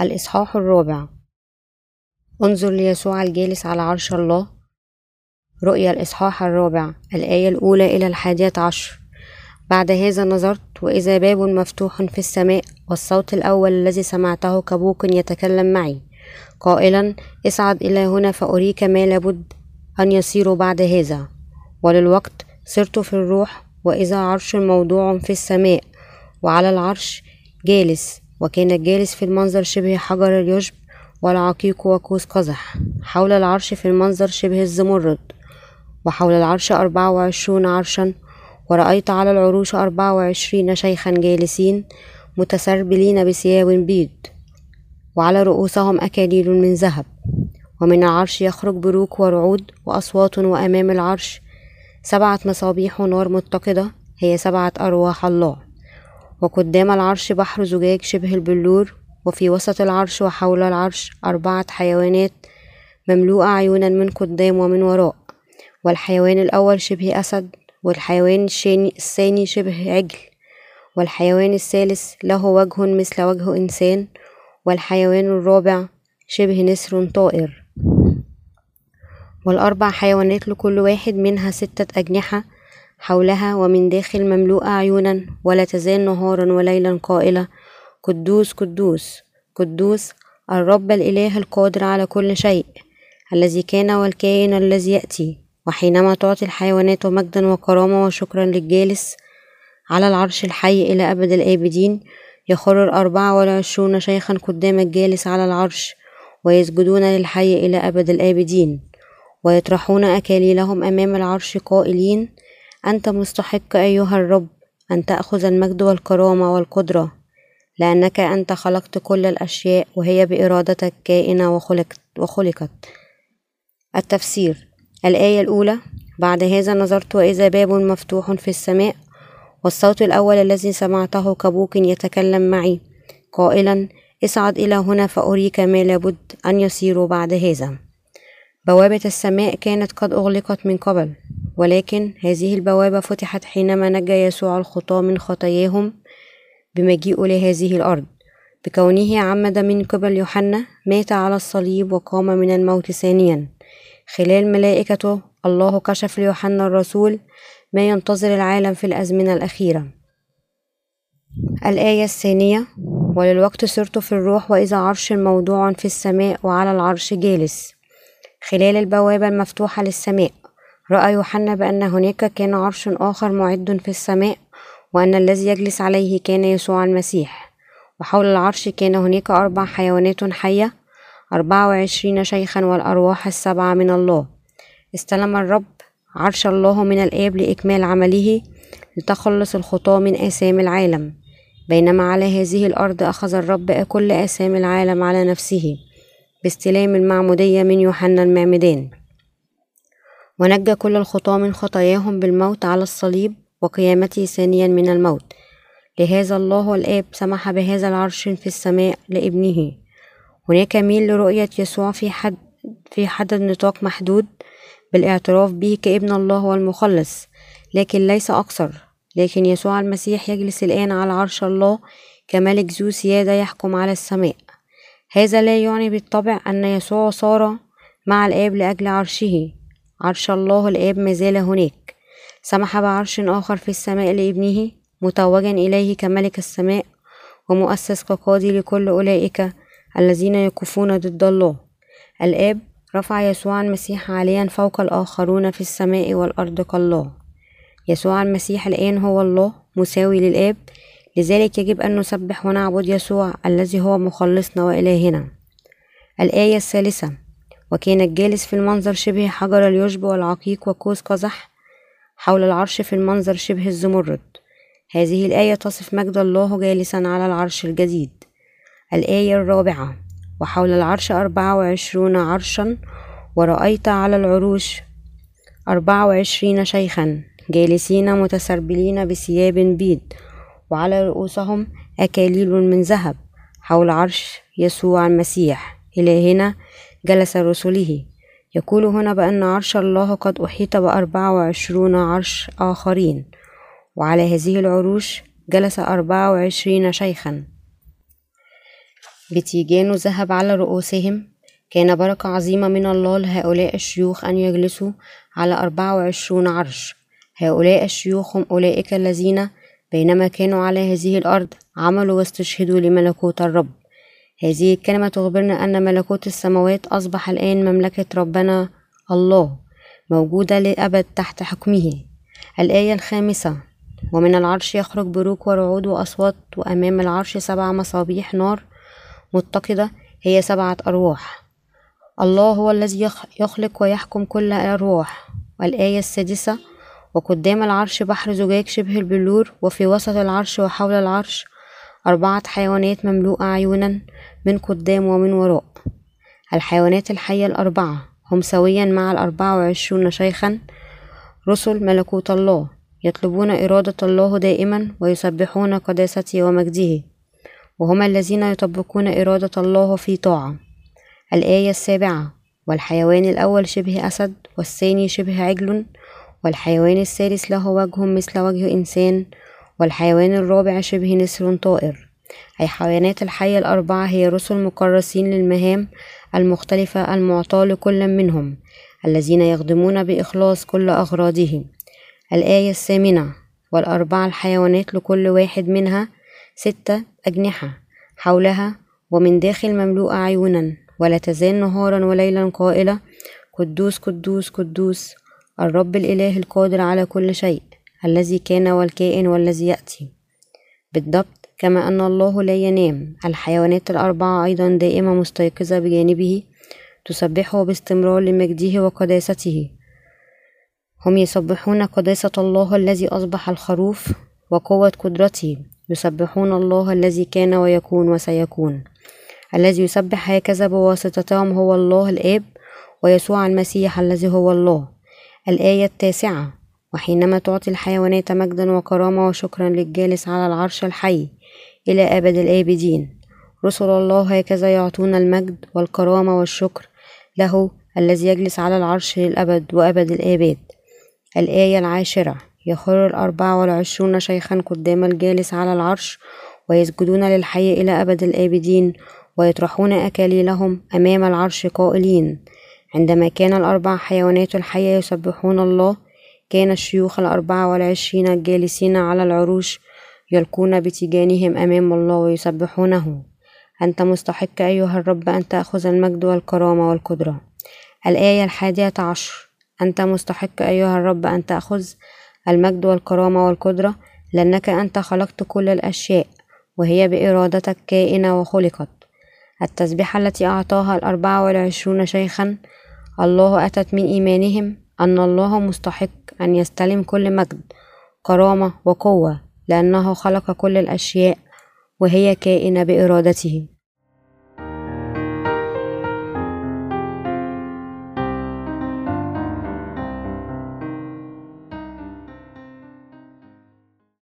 الإصحاح الرابع. انظر ليسوع الجالس على عرش الله. رؤيا الإصحاح الرابع الآية الأولى إلى الحادية عشر. بعد هذا نظرت وإذا باب مفتوح في السماء والصوت الأول الذي سمعته كبوق يتكلم معي. قائلا اصعد إلى هنا فأريك ما لابد أن يصير بعد هذا. وللوقت صرت في الروح وإذا عرش موضوع في السماء وعلى العرش جالس. وكان الجالس في المنظر شبه حجر اليشب والعقيق وكوس قزح حول العرش في المنظر شبه الزمرد وحول العرش أربعة وعشرون عرشا ورأيت على العروش أربعة وعشرين شيخا جالسين متسربلين بثياب بيض وعلى رؤوسهم أكاليل من ذهب ومن العرش يخرج بروق ورعود وأصوات وأمام العرش سبعة مصابيح نار متقدة هي سبعة أرواح الله وقدام العرش بحر زجاج شبه البلور وفي وسط العرش وحول العرش أربعة حيوانات مملوءة عيونا من قدام ومن وراء والحيوان الأول شبه أسد والحيوان الثاني شبه عجل والحيوان الثالث له وجه مثل وجه إنسان والحيوان الرابع شبه نسر طائر. والأربع حيوانات لكل واحد منها ستة أجنحة حولها ومن داخل مملوءة عيونا ولا تزال نهارا وليلا قائلة قدوس قدوس قدوس الرب الإله القادر على كل شيء الذي كان والكائن الذي يأتي وحينما تعطي الحيوانات مجدا وكرامة وشكرا للجالس على العرش الحي إلى أبد الآبدين يخر الأربعة والعشرون شيخا قدام الجالس على العرش ويسجدون للحي إلى أبد الآبدين ويطرحون أكاليلهم أمام العرش قائلين أنت مستحق أيها الرب أن تأخذ المجد والكرامة والقدرة لأنك أنت خلقت كل الأشياء وهي بإرادتك كائنة وخلقت, وخلقت. التفسير الآية الأولى بعد هذا نظرت وإذا باب مفتوح في السماء والصوت الأول الذي سمعته كبوك يتكلم معي. قائلا اصعد إلى هنا فأريك ما لابد أن يصير بعد هذا. بوابة السماء كانت قد أغلقت من قبل. ولكن هذه البوابة فتحت حينما نجى يسوع الخطاة من خطاياهم بمجيئه لهذه الأرض. بكونه عمد من قبل يوحنا مات على الصليب وقام من الموت ثانيا. خلال ملائكته الله كشف ليوحنا الرسول ما ينتظر العالم في الأزمنة الأخيرة. الآية الثانية وللوقت صرت في الروح وإذا عرش موضوع في السماء وعلى العرش جالس خلال البوابة المفتوحة للسماء. رأى يوحنا بأن هناك كان عرش آخر معد في السماء وأن الذي يجلس عليه كان يسوع المسيح. وحول العرش كان هناك أربع حيوانات حية أربعة وعشرين شيخا والأرواح السبعة من الله. استلم الرب عرش الله من الآب لإكمال عمله لتخلص الخطاة من آثام العالم. بينما على هذه الأرض أخذ الرب كل آثام العالم على نفسه باستلام المعمودية من يوحنا المعمدان. ونجى كل الخطاة من خطاياهم بالموت على الصليب وقيامته ثانيا من الموت. لهذا الله الآب سمح بهذا العرش في السماء لابنه. هناك ميل لرؤية يسوع في حد في حدد نطاق محدود بالاعتراف به كابن الله والمخلص لكن ليس أكثر. لكن يسوع المسيح يجلس الآن على عرش الله كملك ذو سيادة يحكم على السماء. هذا لا يعني بالطبع أن يسوع صار مع الآب لأجل عرشه. عرش الله الآب ما زال هناك. سمح بعرش آخر في السماء لابنه متوجا إليه كملك السماء ومؤسس كقاضي لكل أولئك الذين يقفون ضد الله. الآب رفع يسوع المسيح عاليا فوق الآخرون في السماء والأرض كالله. يسوع المسيح الآن هو الله مساوي للآب لذلك يجب أن نسبح ونعبد يسوع الذي هو مخلصنا وإلهنا. الآية الثالثة وكان الجالس في المنظر شبه حجر اليشب والعقيق وقوس قزح حول العرش في المنظر شبه الزمرد. هذه الآية تصف مجد الله جالسا على العرش الجديد. الآية الرابعة وحول العرش أربعة وعشرون عرشا ورأيت على العروش أربعة وعشرين شيخا جالسين متسربلين بثياب بيض وعلى رؤوسهم أكاليل من ذهب حول عرش يسوع المسيح. إلى هنا جلس رسله. يقول هنا بأن عرش الله قد أحيط بأربعة وعشرون عرش آخرين. وعلى هذه العروش جلس أربعة وعشرين شيخا. بتيجان ذهب على رؤوسهم. كان بركة عظيمة من الله لهؤلاء الشيوخ أن يجلسوا على أربعة وعشرون عرش. هؤلاء الشيوخ هم أولئك الذين بينما كانوا على هذه الأرض عملوا واستشهدوا لملكوت الرب. هذه الكلمة تخبرنا أن ملكوت السماوات أصبح الآن مملكة ربنا الله موجودة للأبد تحت حكمه. الآية الخامسة ومن العرش يخرج بروق ورعود وأصوات وأمام العرش سبع مصابيح نار متقدة هي سبعة أرواح. الله هو الذي يخلق ويحكم كل الأرواح والآية السادسة وقدام العرش بحر زجاج شبه البلور وفي وسط العرش وحول العرش أربعة حيوانات مملوءة عيونا من قدام ومن وراء. الحيوانات الحية الأربعة هم سويا مع الأربعة وعشرون شيخا رسل ملكوت الله يطلبون إرادة الله دائما ويسبحون قداسته ومجده وهم الذين يطبقون إرادة الله في طاعة. الآية السابعة والحيوان الأول شبه أسد والثاني شبه عجل والحيوان الثالث له وجه مثل وجه إنسان والحيوان الرابع شبه نسر طائر. أي حيوانات الحية الأربعة هي رسل مكرسين للمهام المختلفة المعطاة لكل منهم الذين يخدمون بإخلاص كل أغراضهم الآية الثامنة والأربع الحيوانات لكل واحد منها ستة أجنحة حولها ومن داخل مملوءة عيونا ولا تزال نهارا وليلا قائلة قدوس قدوس قدوس الرب الإله القادر على كل شيء. الذي كان والكائن والذي يأتي. بالضبط كما أن الله لا ينام. الحيوانات الأربعة أيضا دائمة مستيقظة بجانبه تسبحه باستمرار لمجده وقداسته. هم يسبحون قداسة الله الذي أصبح الخروف وقوة قدرته. يسبحون الله الذي كان ويكون وسيكون. الذي يسبح هكذا بواسطتهم هو الله الآب ويسوع المسيح الذي هو الله. الآية التاسعة وحينما تعطي الحيوانات مجدا وكرامة وشكرا للجالس على العرش الحي إلى أبد الآبدين رسل الله هكذا يعطون المجد والكرامة والشكر له الذي يجلس على العرش للأبد وأبد الآباد. الآية العاشرة يخر الأربعة والعشرون شيخا قدام الجالس على العرش ويسجدون للحي إلى أبد الآبدين ويطرحون أكاليلهم أمام العرش قائلين عندما كان الأربع حيوانات الحية يسبحون الله كان الشيوخ الأربعة والعشرين الجالسين على العروش يلقون بتيجانهم أمام الله ويسبحونه. أنت مستحق أيها الرب أن تأخذ المجد والكرامة والقدرة. الآية الحادية عشر. أنت مستحق أيها الرب أن تأخذ المجد والكرامة والقدرة لأنك أنت خلقت كل الأشياء وهي بإرادتك كائنة وخلقت. التسبيحة التي أعطاها الأربعة والعشرون شيخا الله أتت من إيمانهم أن الله مستحق أن يستلم كل مجد كرامة وقوة لأنه خلق كل الأشياء وهي كائنة بإرادته.